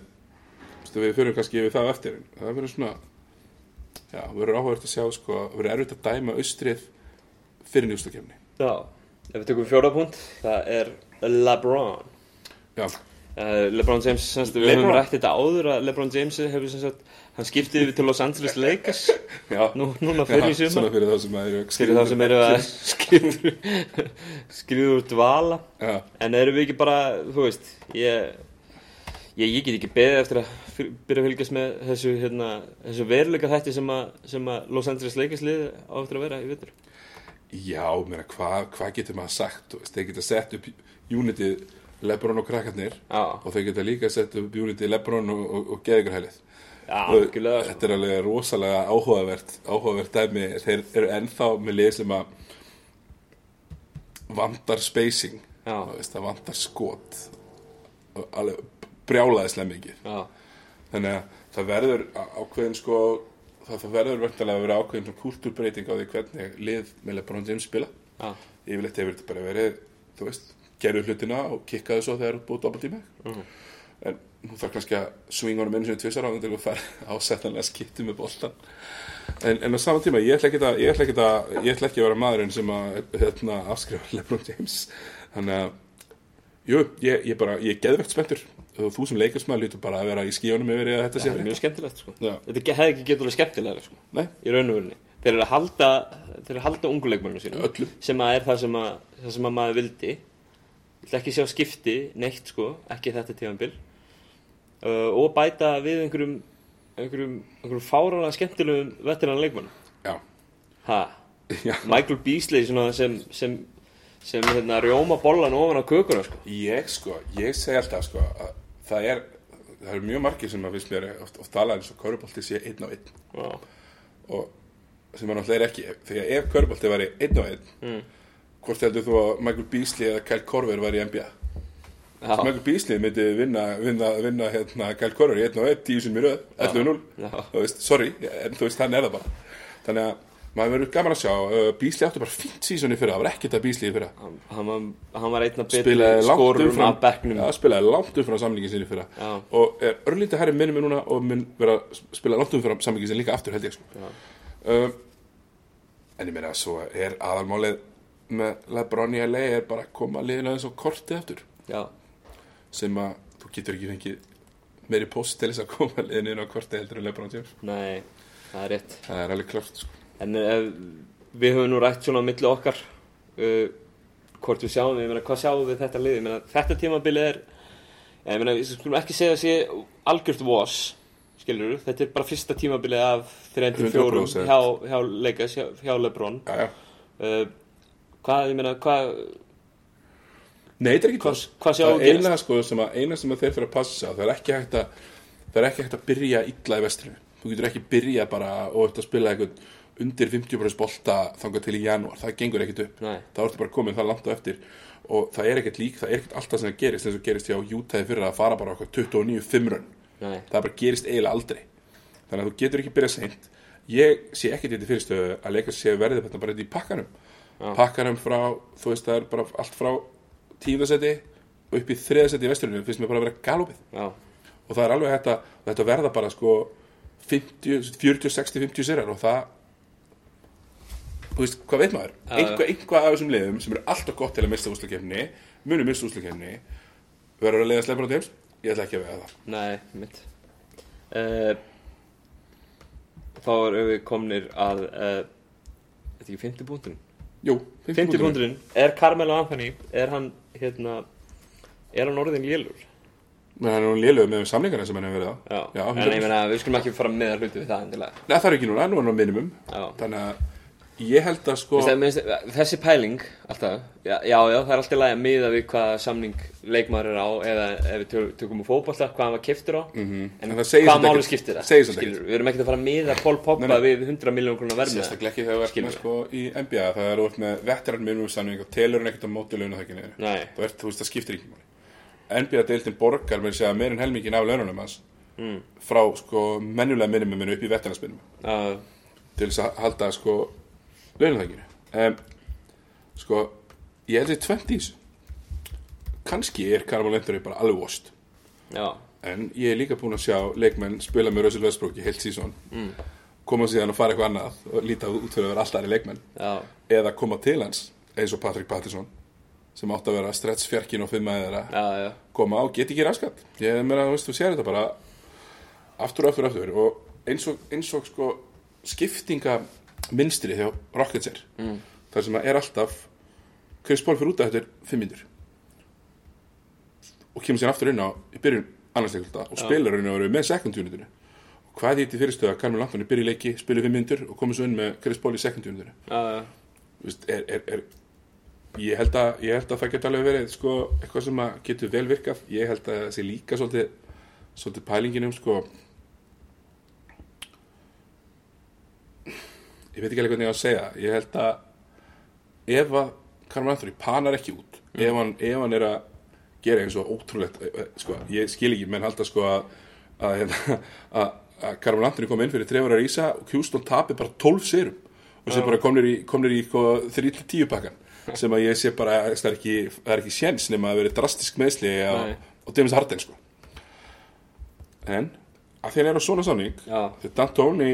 [SPEAKER 2] stu, við fyrir kannski yfir það eftir en það verður svona já, verður áhverjast að sjá sko, verður erfitt að dæma austrið fyrir njústakefni
[SPEAKER 1] já. Ef við tökum fjóra punkt, það er LeBron.
[SPEAKER 2] Já,
[SPEAKER 1] LeBron James, semst, við höfum
[SPEAKER 2] LeBron.
[SPEAKER 1] rætt þetta áður að LeBron James hefur sem sagt hann skiptið yfir til Los Angeles Lakers. Nú, núna fyrir í
[SPEAKER 2] svona fyrir þá sem að eru
[SPEAKER 1] þá sem eru að skrifa skrifa úr dvala.
[SPEAKER 2] Já,
[SPEAKER 1] en erum við ekki bara, þú veist ég, ég, ég get ekki beðið eftir að byrja að fylgjast með þessu, hérna, þessu veruleika þætti sem að, sem að Los Angeles Lakers lið á eftir að vera í vittur
[SPEAKER 2] já, meina, hvað hva getur maður sagt, þú veist, þeir geta sett upp unitið Lebron og krakkarnir og þau geta líka sett upp unitið Lebron og, og, og
[SPEAKER 1] algjörlega sko.
[SPEAKER 2] þetta er alveg rosalega áhugavert áhugavert dæmi, þeir eru ennþá með lið sem að vandar spacing veist, vandar skot. Alveg brjálaðislega mikið
[SPEAKER 1] Já,
[SPEAKER 2] þannig að það verður ákveðin sko það, það verður verðanlega að vera ákveðin kultúrbreyting á því hvernig lið með LeBron James spila. Yfirleitt hefur þetta bara verið þú veist, gerðu hlutina og kikkaðu svo þegar þú búið doppeltíma
[SPEAKER 1] Mhm.
[SPEAKER 2] en nú þarf kannski að swinga honum einu sinni tvisar á þetta og fara ásettanlega skipti með boltan en, en á sama tíma, ég ætla ekki að ég ætla ekki að, ég ætla ekki að vera maðurinn sem að hérna, afskrifa LeBron James. Þannig að jú, ég, ég bara, ég er geðvegt spenntur. Og þú sem leikarsmaður lítur bara að vera í skíunum yfir að þetta sé
[SPEAKER 1] er mjög skemmtilegt sko. Þetta hefði ekki getur alveg skemmtilega sko, í raun og verinni Þeir eru að halda, að halda unguleikmenninu sínum
[SPEAKER 2] öllum.
[SPEAKER 1] sem að er það sem að, það sem að maður vildi Ætla ekki sjá skipti? Neitt sko, ekki þetta tíðanbil uh, og bæta við einhverjum einhverjum, einhverjum fáralega skemmtilegum veteran leikmennum
[SPEAKER 2] Já,
[SPEAKER 1] ha,
[SPEAKER 2] já.
[SPEAKER 1] Michael Beasley svona sem, sem, sem hérna, rjóma bollan ofan á kökuna sko.
[SPEAKER 2] Ég sko, ég segi alltaf sko að það er, það eru mjög margir sem að finnst mér oft, oft tala eins og körubolti sé einn á einn.
[SPEAKER 1] Já,
[SPEAKER 2] og sem að náttúrulega er ekki þegar ef körubolti væri einn á einn
[SPEAKER 1] mm.
[SPEAKER 2] Hvort heldur þú að Michael Beasley eða Kyle Korver væri í NBA
[SPEAKER 1] já,
[SPEAKER 2] Michael Beasley myndi vinna, vinna, vinna hérna Kyle Korver í einn á einn, tíu sem í röð 11-0,
[SPEAKER 1] Já.
[SPEAKER 2] þú veist, sorry en þú veist, hann er það bara. Þannig að maður verður gaman að sjá, uh, Beasley áttu bara fínt sísoni fyrir, það var ekkert að Beasley fyrir
[SPEAKER 1] hann, hann, var, hann var einn af betri
[SPEAKER 2] spilaði langt
[SPEAKER 1] skorum af bekknum.
[SPEAKER 2] Ja, spilaði langt umfram samlingin sinni fyrra.
[SPEAKER 1] Já.
[SPEAKER 2] og er örlítið herri minni með núna og mun vera að spila langt umfram samlingin sinni líka aftur held ég um, en ég meina svo er aðalmálið með LeBron í LA er bara að koma liðina þess á kortið aftur
[SPEAKER 1] Já,
[SPEAKER 2] sem að þú getur ekki fengið meiri post til þess að koma liðina inn á kortið heldur en LeBron James
[SPEAKER 1] nei, það er rétt
[SPEAKER 2] það er alveg klart sko.
[SPEAKER 1] En ef, við höfum nú rætt svona á milli okkar uh, hvort við sjáum, ég meina, hvað sjáum við þetta lið? Meina, þetta tímabili er, ég meina, við skulum ekki segja að sé algjört was, skilur þetta er bara fyrsta tímabili af 34
[SPEAKER 2] 100%.
[SPEAKER 1] hjá, hjá Lakers, hjá, hjá LeBron.
[SPEAKER 2] já, já.
[SPEAKER 1] Uh, hvað, ég meina, hvað,
[SPEAKER 2] Nei, þetta er ekki
[SPEAKER 1] Hvað- hvað
[SPEAKER 2] Það
[SPEAKER 1] við
[SPEAKER 2] eina, sko, sem að, eina sem að þeir fyrir að passa það er ekki hægt að það er ekki hægt að byrja illa í vestrinu. Þú getur ekki byrja bara og ert að spila eitthvað undir 50% bolta þangað til í janúar, það gengur ekkit upp.
[SPEAKER 1] Nei.
[SPEAKER 2] þá ertu bara komin það langt á eftir. Og það er ekkert lík, það er ekkert alltaf sem það gerist eins og gerist hjá Utah fyrir að fara bara okkur 29-5 run.
[SPEAKER 1] Nei,
[SPEAKER 2] það bara gerist eiginlega aldrei. Þannig að þú getur ekki byrjað seint. Ég sé ekkert í þetta fyrirstöðu að leika sér verðið þetta bara þetta í pakkanum
[SPEAKER 1] Já.
[SPEAKER 2] pakkanum frá, þú veist það er bara allt frá tíðasetti upp í þriðasetti í vesturinu finnst mér bara að vera galopið.
[SPEAKER 1] Já,
[SPEAKER 2] og það er alveg þetta, þetta verða bara sko 50, 40, 60, 50 sérar og það þú veist, hvað veit maður? Einhvað, einhvað af þessum liðum sem eru alltaf gott til að mista úslakefni munum mista úslakefni verður að leiða sleipur á teims ég ætla ekki að vega það.
[SPEAKER 1] Nei, mitt. Uh, Þá erum við komnir að uh, Þetta ekki 50 punkturinn
[SPEAKER 2] Jú,
[SPEAKER 1] 50 punkturinn, er Carmelo Anthony Er hann, hérna Er hann orðin lélur?
[SPEAKER 2] menn hann er nú lélugur með samlingarna sem hann hefur verið á.
[SPEAKER 1] Já,
[SPEAKER 2] Já,
[SPEAKER 1] en
[SPEAKER 2] 100%.
[SPEAKER 1] ég meina, við skulum ekki fara með að hluti við það endilega.
[SPEAKER 2] Nei, það er ekki núna, nú er hann á minimum.
[SPEAKER 1] Já.
[SPEAKER 2] Þannig að ég held að sko
[SPEAKER 1] minnst, þessi pæling alltaf, já, já, já, það er alltaf lægi að miða við hvað samning leikmaður er á eða ef við tö- tökum úr fótbolta hvað hann var kiftur á
[SPEAKER 2] Mhm.
[SPEAKER 1] en,
[SPEAKER 2] En segir
[SPEAKER 1] hvað máli skiptir það skilurðu? við erum ekkert að fara að miða Pól
[SPEAKER 2] nei.
[SPEAKER 1] við 100 miljón krónar verð með
[SPEAKER 2] sérstaklega ekki þegar
[SPEAKER 1] Skilur
[SPEAKER 2] með sko í NBA það er út með veteran minimum samning og telur hann ekkert á móti launaþækinu
[SPEAKER 1] Nei.
[SPEAKER 2] þú veist, það skiptir ekki máli NBA-deildin borgar með að segja meir en helmingin af laununum hans
[SPEAKER 1] mm.
[SPEAKER 2] frá sko menjulega minimuminu að launaþækinu um, sko ég held því 20 í þessu. Kannski er Karmal Endurri bara alveg vost
[SPEAKER 1] já,
[SPEAKER 2] en ég er líka búinn að sjá leikmenn spila með Russell Westbrook í heilt sísón mm. koma síðan og fara eitthvað annað og líta út fyrir að vera alltaf aðri leikmenn.
[SPEAKER 1] Já,
[SPEAKER 2] eða koma til hans eins og Patrick Patterson sem átt að vera stretch fjarkin og
[SPEAKER 1] já
[SPEAKER 2] koma og get ekki raskat. Ég meina, þú veist, þú sér þetta bara aftur aftur aftur. Og eins og, eins og sko skiptinga minstri hjá Rockets er mm. þar sem að er alltaf Chris Paul fyrir út af þetta er fimm mínútur. Og kemur sér aftur inn á í byrjun annarsleikulta og spilar raun og veru með second unitinu. Og hvað ég til fyrirstöða að Carmel Anthony byrja í leiki, spila fimm mínútur og komið svo inn með Chris Paul í second unitinu. Þú veist, er, er, er, ég, held að, ég held að það geti alveg verið sko, eitthvað sem getur vel virkað. Ég held að það sé líka svolítið, svolítið pælinginum sko, ég veit ekki alveg hvernig ég á að segja. Ég held að ef að Carmen Anthony panar ekki út. Ef, hann, ef hann er að gera eins og ótrúlegt eh, sko, ég skil ekki, menn halda sko að að, hérna, að, að Carmen Anthony kom inn fyrir trefur að rísa og Houston tapi bara 12 sérum og sem bara komnir í, komnir í 3-10 pakkan sem að ég sé bara það er ekki, ekki séns nema að vera drastisk meðsli á James Harden sko. en að því hann er á svona samning
[SPEAKER 1] Já.
[SPEAKER 2] því D'Antoni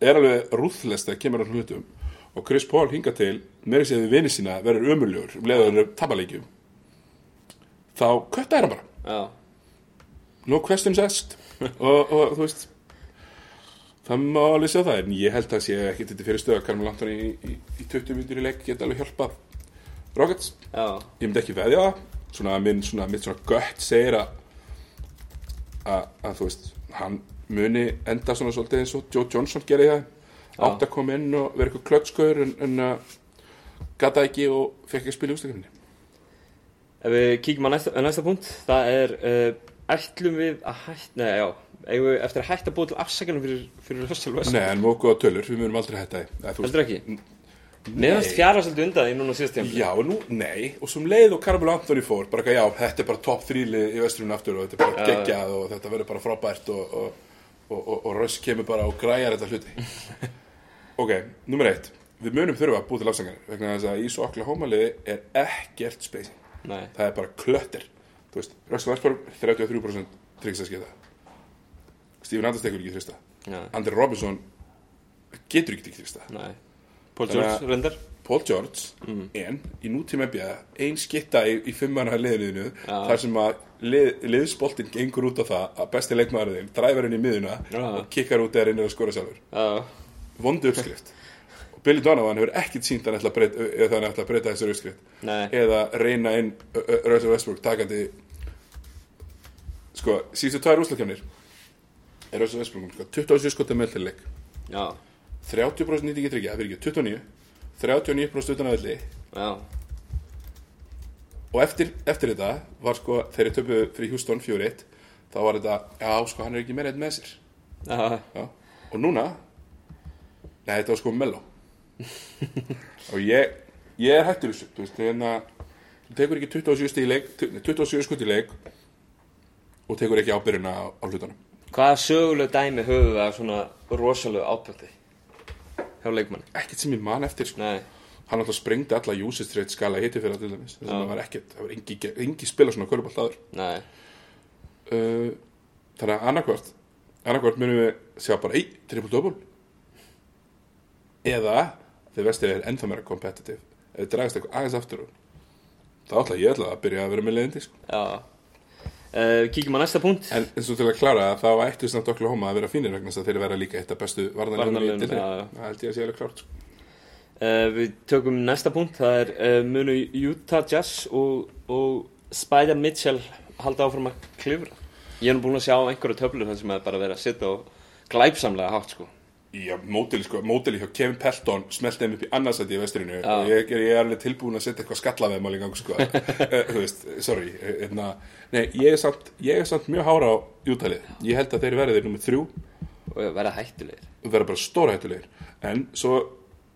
[SPEAKER 2] er alveg rúðlest að kemur á hlutum. Og Chris Paul hinga til með þess að við vinið sína verður ömurlegur um leiður tapaleikjum þá kötta er hann bara.
[SPEAKER 1] Já,
[SPEAKER 2] no questions asked. Og, og þú veist. Það má alveg sjá það. En ég held að sé ekki þetta fyrir stöð að Carmel Anthony í, í, í 20 minnir í leik geta alveg hjálpað Rockets.
[SPEAKER 1] Já,
[SPEAKER 2] ég myndi ekki veðja það. Svona minn svona, mitt svona gött segir að að þú veist hann muni enda svona svolítið eins og Joe Johnson gerði það átt að koma inn og vera eitthvað klötskauður en, en uh, gata ekki og fekk ekki að spila í ústakefni
[SPEAKER 1] ef við kíkjum á næsta, næsta punkt það er, uh, ætlum við að hætta, nei, já eigum við eftir að hætta búa til afsakanum fyrir, fyrir Russell
[SPEAKER 2] Nei, en móku á tölur, við munum aldrei hætta veist-
[SPEAKER 1] heldur ekki? Meðast fjara svolítið undan því núna síðast tíma
[SPEAKER 2] Já, nú, nei, og sem leið og Carmel Anthony fór bara ekki, já, þetta er bara topp þrýlið í vesturinn aftur og þetta er bara geggjað og þetta verður bara frábært og, og, og, og, og Russ kemur bara og græjar þetta hluti. Ok, nummer eitt. Við munum þurfa að búa til afsangar vegna þess að í svo Oklahoma liði er ekkert spacing.
[SPEAKER 1] Nei,
[SPEAKER 2] það er bara klöttir. Þú veist, Russell Westbrook 33% tryggstaskeiða Stephen Adams tekur ekki þrista
[SPEAKER 1] nei,
[SPEAKER 2] Andri Robinson getur ekki Þannig að-
[SPEAKER 1] George, reyndar
[SPEAKER 2] Paul George en í nútíma NBA ein skitta í, í fimmana liðinu
[SPEAKER 1] Já.
[SPEAKER 2] þar sem að lið, liðsboltinn gengur út á það að besti leikmaðurinn dræfur inn í miðuna
[SPEAKER 1] Já.
[SPEAKER 2] og kikkar út eða reynir að skora sjálfur.
[SPEAKER 1] Já,
[SPEAKER 2] vondu uppskrift. Og Billy Donovan hefur ekkit sínt að breyta, eða hann ætla að breyta þessari uppskrift.
[SPEAKER 1] Nei,
[SPEAKER 2] eða reyna inn Russell Westbrook takandi sko, síðustu tvær úslakefnir er Russell Westbrook sko, 27 skotið með til leik
[SPEAKER 1] já,
[SPEAKER 2] 30% nýtingi tryggja, það fyrir ekki 29 39% utan að velli
[SPEAKER 1] já.
[SPEAKER 2] Og eftir, eftir þetta var sko þegar ég töpuðu fyrir Houston 4-1 þá var þetta, já sko hann er ekki meira eitt með sér.
[SPEAKER 1] Já,
[SPEAKER 2] já. og núna nei þetta var sko mello og ég ég er hættur þessu þú veist, þegar þú tekur ekki 27 stig í leik 27 skut í leik og tekur ekki ábyrjuna á, á hlutunum.
[SPEAKER 1] Hvaða söguleg dæmi höfum við að svona rosalegu ábyrði hjá leikmann?
[SPEAKER 2] ekkert sem ég man eftir sko. Hann alltaf sprengdi alla usage rate skala hitti fyrir dæmis. Þess að það var ekkert, það var engi, engi spila svona körubalt aður uh, þannig að annarkvort annarkvort munum við sjá bara ei, triple double. Eða þegar vestir er ennþá meira competitive ef þið dragast eitthvað aðeins aftur þá ætla ég ætla að byrja að vera með leiðindi sko.
[SPEAKER 1] Já uh, Kíkjum á næsta punkt.
[SPEAKER 2] En eins og til að klára það, þá ættu samt Oklahoma að vera fínir vegna þess að þeir vera líka eitt af bestu
[SPEAKER 1] já.
[SPEAKER 2] það held ég að sé alveg klárt
[SPEAKER 1] uh, Við tökum næsta punkt Það er uh, munu Utah Jazz og, og Spider Mitchell halda áfram að klifra? Ég er nú búin að sjá einhverju töflur þar sem er bara verið að sitja og glæpsamlega hátt sko
[SPEAKER 2] Já, mótili, sko, mótili hjá Kevin Pelton smelti þeim upp í annarsætti í vesturinu
[SPEAKER 1] Já.
[SPEAKER 2] og ég, ég er alveg tilbúin að setja eitthvað skallaveðmál í gang, sko. Eh, þú veist, sorry einna, nei, ég er, samt, ég er samt mjög hára á jútalið, ég held að þeir verði þeir nummið þrjú.
[SPEAKER 1] Og verða hættulegir.
[SPEAKER 2] Verða bara stórhættulegir. En svo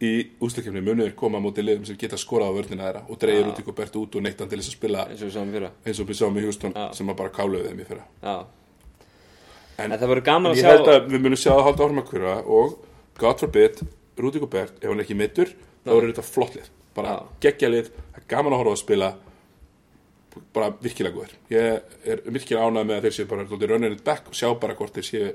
[SPEAKER 2] í úsleikefni munir koma móti liðum sem geta skorað á vörnina þeirra og dreigir
[SPEAKER 1] Já.
[SPEAKER 2] út ykkur bert út og neittan til þess að spila
[SPEAKER 1] eins og við sáum
[SPEAKER 2] í
[SPEAKER 1] Já.
[SPEAKER 2] sem að bara káluðu þeim í fyrra.
[SPEAKER 1] Já
[SPEAKER 2] En-
[SPEAKER 1] En, það verður gaman að sjá
[SPEAKER 2] að við munum sjá það halda áfram að hverfa og God forbid, Rúti Gobert ef hann er ekki mittur, þá verður þetta flott lið. Bara geggja lið, það er gaman að horfa að spila bara virkilega góður ég er virkilega ánægð með að þeir séu bara running it back og sjá bara hvort þeir séu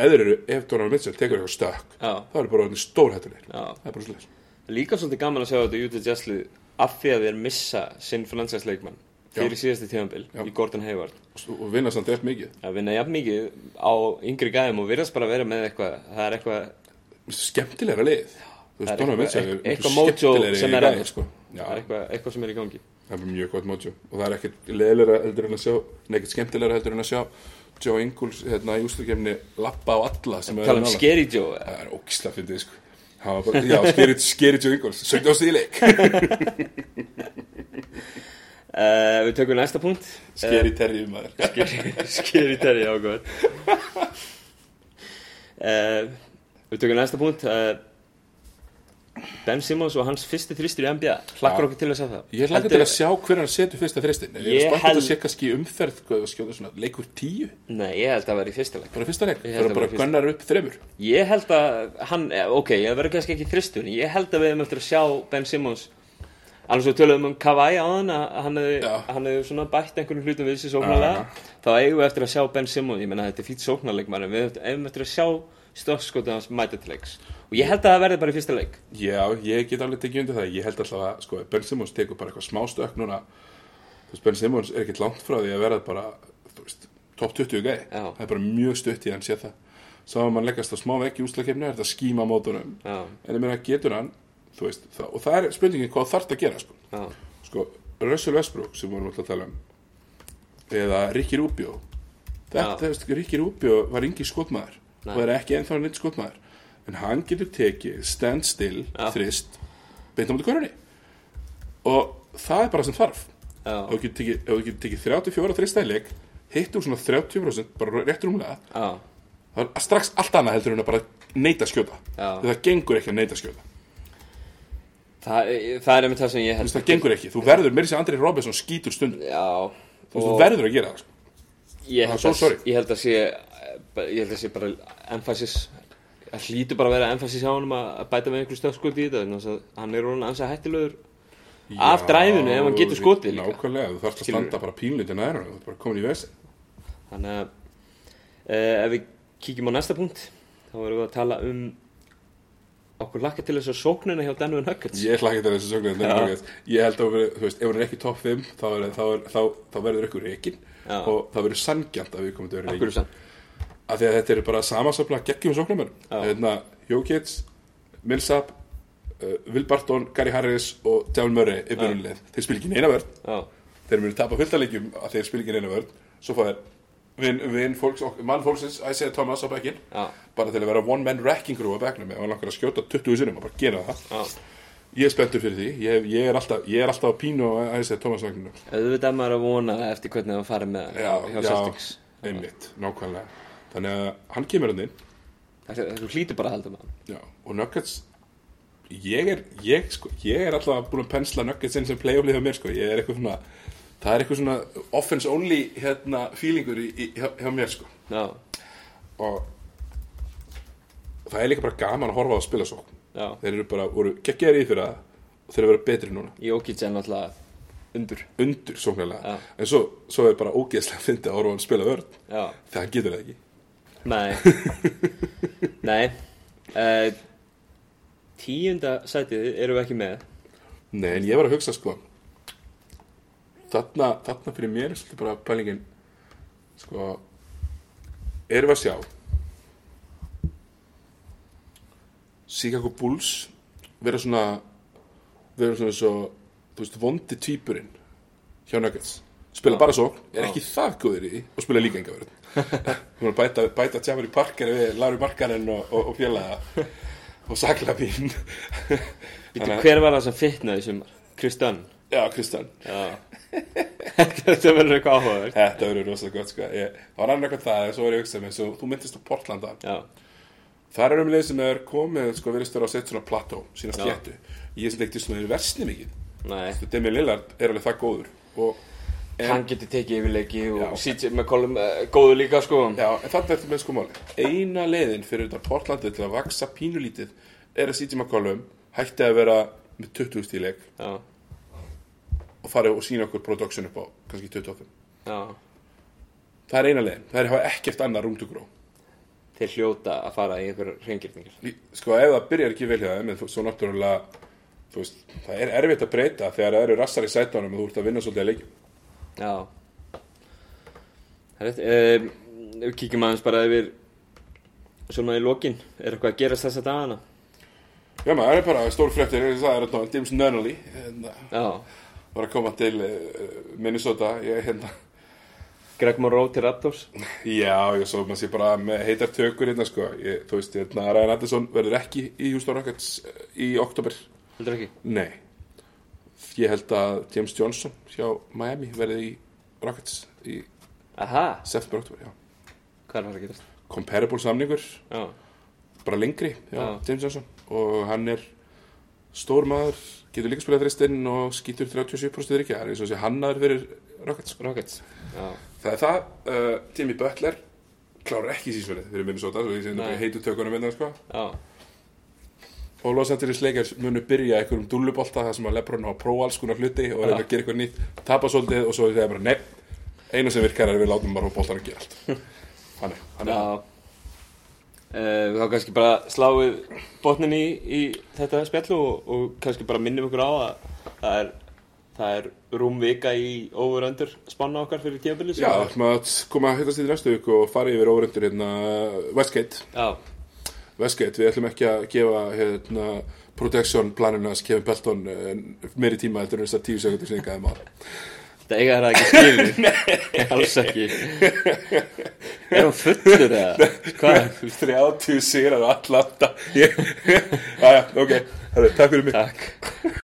[SPEAKER 2] eða eru, ef Donald Mitchell tekur eitthvað stökk,
[SPEAKER 1] Já.
[SPEAKER 2] þá eru bara stórhættulegir.
[SPEAKER 1] Já.
[SPEAKER 2] það er bara sliðis
[SPEAKER 1] Líka svolítið gaman að sjá þetta Utah Jazz lið af því að þeir missa sinn fransæsleikmann fyrir síðasti tíðanbil
[SPEAKER 2] Já.
[SPEAKER 1] í Gordon Hayward.
[SPEAKER 2] Og vinna samt eftir mikið.
[SPEAKER 1] Að vinna jafn mikið á yngri gæðum og virðast bara að vera með eitthvað það er eitthvað
[SPEAKER 2] skemmtilegra lið. Þú
[SPEAKER 1] er
[SPEAKER 2] veist,
[SPEAKER 1] eitthvað-
[SPEAKER 2] Mitchell er
[SPEAKER 1] eitthvað mojo sem er
[SPEAKER 2] sko.
[SPEAKER 1] Er eitthvað, sem er í gangi.
[SPEAKER 2] Það er mjög gott mojo. Og það er ekkert leðilega heldur en að sjá nekkert skemmtilega heldur en að sjá Joe Ingles hérna í ústakefni lappa á alla sem
[SPEAKER 1] tala um. Scary Joe
[SPEAKER 2] Það er ógisla fyndið sko. Já, skeri Joe Ingles sögðu á stíleik
[SPEAKER 1] uh, við tökum næsta punkt.
[SPEAKER 2] Skeri Terry um maður.
[SPEAKER 1] Scary- Scary Terry ágóð uh, við tökum næsta punkt. Uh, Ben Simmons og hans fyrsti þristur í NBA hlakkar
[SPEAKER 2] Já.
[SPEAKER 1] okkur til að sjá það?
[SPEAKER 2] Ég hlaka til að sjá hver hann setur fyrsta þristin Ég
[SPEAKER 1] Ég
[SPEAKER 2] er spænt að sé kannski umferð skjóta svona, leikur tíu.
[SPEAKER 1] Nei, ég held að það væri í fyrsta leik.
[SPEAKER 2] Bara fyrsta leik,
[SPEAKER 1] Ég held
[SPEAKER 2] bara,
[SPEAKER 1] að
[SPEAKER 2] bara
[SPEAKER 1] vera fyrsta.
[SPEAKER 2] gunnar upp þremur.
[SPEAKER 1] Ég held að hann, eh, ok, ég verður kannski ekki þristur en ég held að við hefum eftir að sjá Ben Simmons alveg svo töluðum um Kawhi á hann að hann hefði, svona bætt einhvern hlutum við sér sóknarlega. þá eigum við eftir að sjá Ben Simmons. Ég menna þetta er fýtt sóknarleikmar en við eigum eftir að sjá stökkskotið hans mæta til leiks. Og ég held að það verði bara í fyrsta leik.
[SPEAKER 2] Já, ég get alveg tekið undir það. Ég held alltaf að, sko, Ben Simmons tekur bara eitthvað smá stökk núna. Veist, Ben Simmons er ekkert langt frá því að verða bara, top 20 gæði
[SPEAKER 1] Já.
[SPEAKER 2] Það er bara mjög stutt í hann sé það Þetta veist það, Og það er spurningin hvað þarf að gera, sko.
[SPEAKER 1] Já,
[SPEAKER 2] Sko, Russell Westbrook sem vorum alltaf að tala um Eða Ricky Rubio. Þetta, veist, Ricky Rubio var yngi skotmaður. Og er ekki ennþá neitt skotmaður. En hann getur tekið stand still,
[SPEAKER 1] Já.
[SPEAKER 2] þrist Beint á mútið körunni Og það er bara sem þarf.
[SPEAKER 1] Já,
[SPEAKER 2] þú getur tekið, ef þú getur tekið 34 þristæðileik Hittur svona 30% Bara rétt rúmlega
[SPEAKER 1] já,
[SPEAKER 2] Það er strax allt annað heldur en að bara neita skjóta. Það gengur ekki að neita skjóta
[SPEAKER 1] það, það er einmitt það sem ég held
[SPEAKER 2] það gengur ekki, þú verður, mér sé Andri Robinson skýtur stundum.
[SPEAKER 1] Já,
[SPEAKER 2] Þú veist, þú verður að gera það, sko.
[SPEAKER 1] Ég held,
[SPEAKER 2] so
[SPEAKER 1] að,
[SPEAKER 2] sorry.
[SPEAKER 1] ég held að sé ég held að sé bara emphasis það hlýtur bara að vera emphasis hjá honum að að bæta með einhverju stöðskot í þetta að hann er rónan ansið hættilegur Af dræfinu, ef hann getur skotið líka.
[SPEAKER 2] Nákvæmlega, þú þarfst að standa bara pínlítið næra Þú ert bara komin í vesen.
[SPEAKER 1] Þannig að uh, ef við kíkjum á næsta punkt þá erum við að tala um okkur lakka til þess að sóknina hjá Denver Nuggets.
[SPEAKER 2] Ég hlakka til þessu sögnu
[SPEAKER 1] Já.
[SPEAKER 2] Ég held að, þú veist, ef hann er ekki topp 5 þá, er, þá, er, þá, þá verður ykkur reikin
[SPEAKER 1] Já.
[SPEAKER 2] og það verður sangjant að við komum til að vera
[SPEAKER 1] sann?
[SPEAKER 2] Af því að þetta eru bara samansöfla geggjum sóknumar
[SPEAKER 1] Já.
[SPEAKER 2] hérna, Jókits, Millsap uh, Will Barton, Gary Harris og Devil Murray er byrjunlið þeir spil ekki neina vörn.
[SPEAKER 1] Já,
[SPEAKER 2] þeir munu tapa fullt að að þeir spil ekki neina vörn. Svo fá þeir vin, fólks, mann fólksins Isaiah Thomas á bekkin
[SPEAKER 1] já,
[SPEAKER 2] bara til að vera one man wrecking crew á bekknum ef hann langar að skjóta 20 sinum og bara gera það.
[SPEAKER 1] Já.
[SPEAKER 2] Ég er spenntur fyrir því, ég, ég, er, alltaf, ég er alltaf á pínu og Isaiah Thomas vagninu
[SPEAKER 1] auðvitað maður að vona eftir hvernig hann farið með
[SPEAKER 2] já,
[SPEAKER 1] hjá
[SPEAKER 2] já,
[SPEAKER 1] Celtics.
[SPEAKER 2] einmitt, nákvæmlega. Þannig að hann kemur hann inn.
[SPEAKER 1] Þessu þessu hlýtur bara að halda með hann.
[SPEAKER 2] Og Nuggets ég er, ég, sko, ég er alltaf búin að pensla Nuggets inn sem playoff-lið á mér sko. ég er eitthvað svona það er eitthvað svona offense only hérna, feelingur í, í, hjá, hjá mér sko.
[SPEAKER 1] Já,
[SPEAKER 2] og það er líka bara gaman að horfa á að spila svo
[SPEAKER 1] já.
[SPEAKER 2] Þeir eru bara, voru geggjaðir í fyrir það og þeir eru að vera betri núna.
[SPEAKER 1] Jókits er náttúrulega undur.
[SPEAKER 2] Undur sóknarlega. En svo, svo er bara ógeðslega fyndið að horfa á hann spila
[SPEAKER 1] Já,
[SPEAKER 2] þegar hann getur það ekki.
[SPEAKER 1] Nei. Nei. Uh, Tíunda sætið erum við ekki með.
[SPEAKER 2] Nei, en ég var að hugsa sko þarna, þarna fyrir mér er svolítið bara pælingin. Sko erum við að sjá Chicago Bulls vera svona vera svona svo þú veist, vondi týpurinn hjá Nuggets. Spila bara svo, er ekki það góður í og spila líka enga er að bæta, bæta Jamari Parker við Larry Markaren og, og, og fjölaða og
[SPEAKER 1] Vítu, hver var það sem fitnaði í sumar?
[SPEAKER 2] Já, Kristján,
[SPEAKER 1] Já. Þetta verður eitthvað áhugaverð
[SPEAKER 2] þetta verður rosalega gott sko. ég, það var annað eitthvað það, svo var ég að hugsa með svo, þú myndist á Portlanda,
[SPEAKER 1] Já,
[SPEAKER 2] það er um leið sem er komið, sko, verðist vera á sett svona plató, sína sléttu. Ég sem ekki svona er versni mikið.
[SPEAKER 1] Nei.
[SPEAKER 2] Demi Lillard er alveg það góður og, en,
[SPEAKER 1] Hann getur tekið yfirleiki og
[SPEAKER 2] Já.
[SPEAKER 1] CJ McCollum uh, góður líka sko.
[SPEAKER 2] Já, en er þetta með sko máli eina leiðin fyrir þetta Portlandi til að vaksa pínulítið er að CJ McCollum hætti að vera með 20 stíleik
[SPEAKER 1] Já,
[SPEAKER 2] og fara og sína okkur production upp á kannski 25
[SPEAKER 1] já.
[SPEAKER 2] Það er eina leiðin, það er hafa ekkert annað rúmtugró
[SPEAKER 1] Þeir hljóta að fara í einhver reyngjörningar
[SPEAKER 2] sko ef það byrjar ekki vel hjá þeim en þú, svo náttúrulega þú veist, það er erfitt að breyta þegar það eru rassar í sætunum og þú ert að vinna svolítið að leikjum.
[SPEAKER 1] Já. Það er rétt um, Við kíkjum aðeins bara yfir Svona í lokin Er eitthvað að gerast þessa dagana?
[SPEAKER 2] já maður, það er bara stór fréttir það er að James Nunnally hérna,
[SPEAKER 1] Já
[SPEAKER 2] var að koma til uh, Minnesota. Ég, hérna,
[SPEAKER 1] Greg Monroe til Raptors?
[SPEAKER 2] Já, ég svo maður sé bara með heitar tökur hérna sko. Ég, þú veist, hérna, Ryan Anderson verður ekki í Houston Rockets eh, í oktober
[SPEAKER 1] Heldur ekki?
[SPEAKER 2] nei. Ég held að James Johnson hjá Miami verði í Rockets í
[SPEAKER 1] Aha.
[SPEAKER 2] september oktober, já.
[SPEAKER 1] Hvað er það að gerast?
[SPEAKER 2] comparable samningur.
[SPEAKER 1] Já.
[SPEAKER 2] Bara lengri já,
[SPEAKER 1] Já.
[SPEAKER 2] James Johnson. Og hann er stór maður, getur líka spilað þristinn og skýtur 37% ríkja það er eins og sé hannaður fyrir Rockets.
[SPEAKER 1] Rockets.
[SPEAKER 2] Það er það, uh, Jimmy Butler klárar ekki sísverið fyrir Minnesota svo ég sé þetta heitu tökunum minna sko.
[SPEAKER 1] Já.
[SPEAKER 2] Og Los Angeles Lakers munu byrja einhverjum dúllubolta þar sem að Lebron á að prófa alls konar hluti og reyna
[SPEAKER 1] Já.
[SPEAKER 2] að gera eitthvað nýtt tapa svolítið og svo er það bara nei einu sem virkar er að við látum bara boltan að gera allt. Þannig, þannig
[SPEAKER 1] Uh, þá kannski bara sláið botnin í, í þetta spjall og, og kannski bara minnum ykkur á að það er, það er rúm vika í over-under spanna okkar fyrir tíabilið
[SPEAKER 2] Já, það ætlum að koma að hittast í næstu viku og fara yfir órendur hérna Westgate.
[SPEAKER 1] Já,
[SPEAKER 2] Westgate, við ætlum ekki að gefa hérna protection planinu að Kevin Pelton uh, meiri tíma eftir þessar tíu sekundur sem ég gæði maður
[SPEAKER 1] þetta eiga það ekki skilur Nei, alls ekki. Er hann fullur eða? Hvað?
[SPEAKER 2] 30 sigrar og allanda Jæja, ok, takk fyrir mig.
[SPEAKER 1] Takk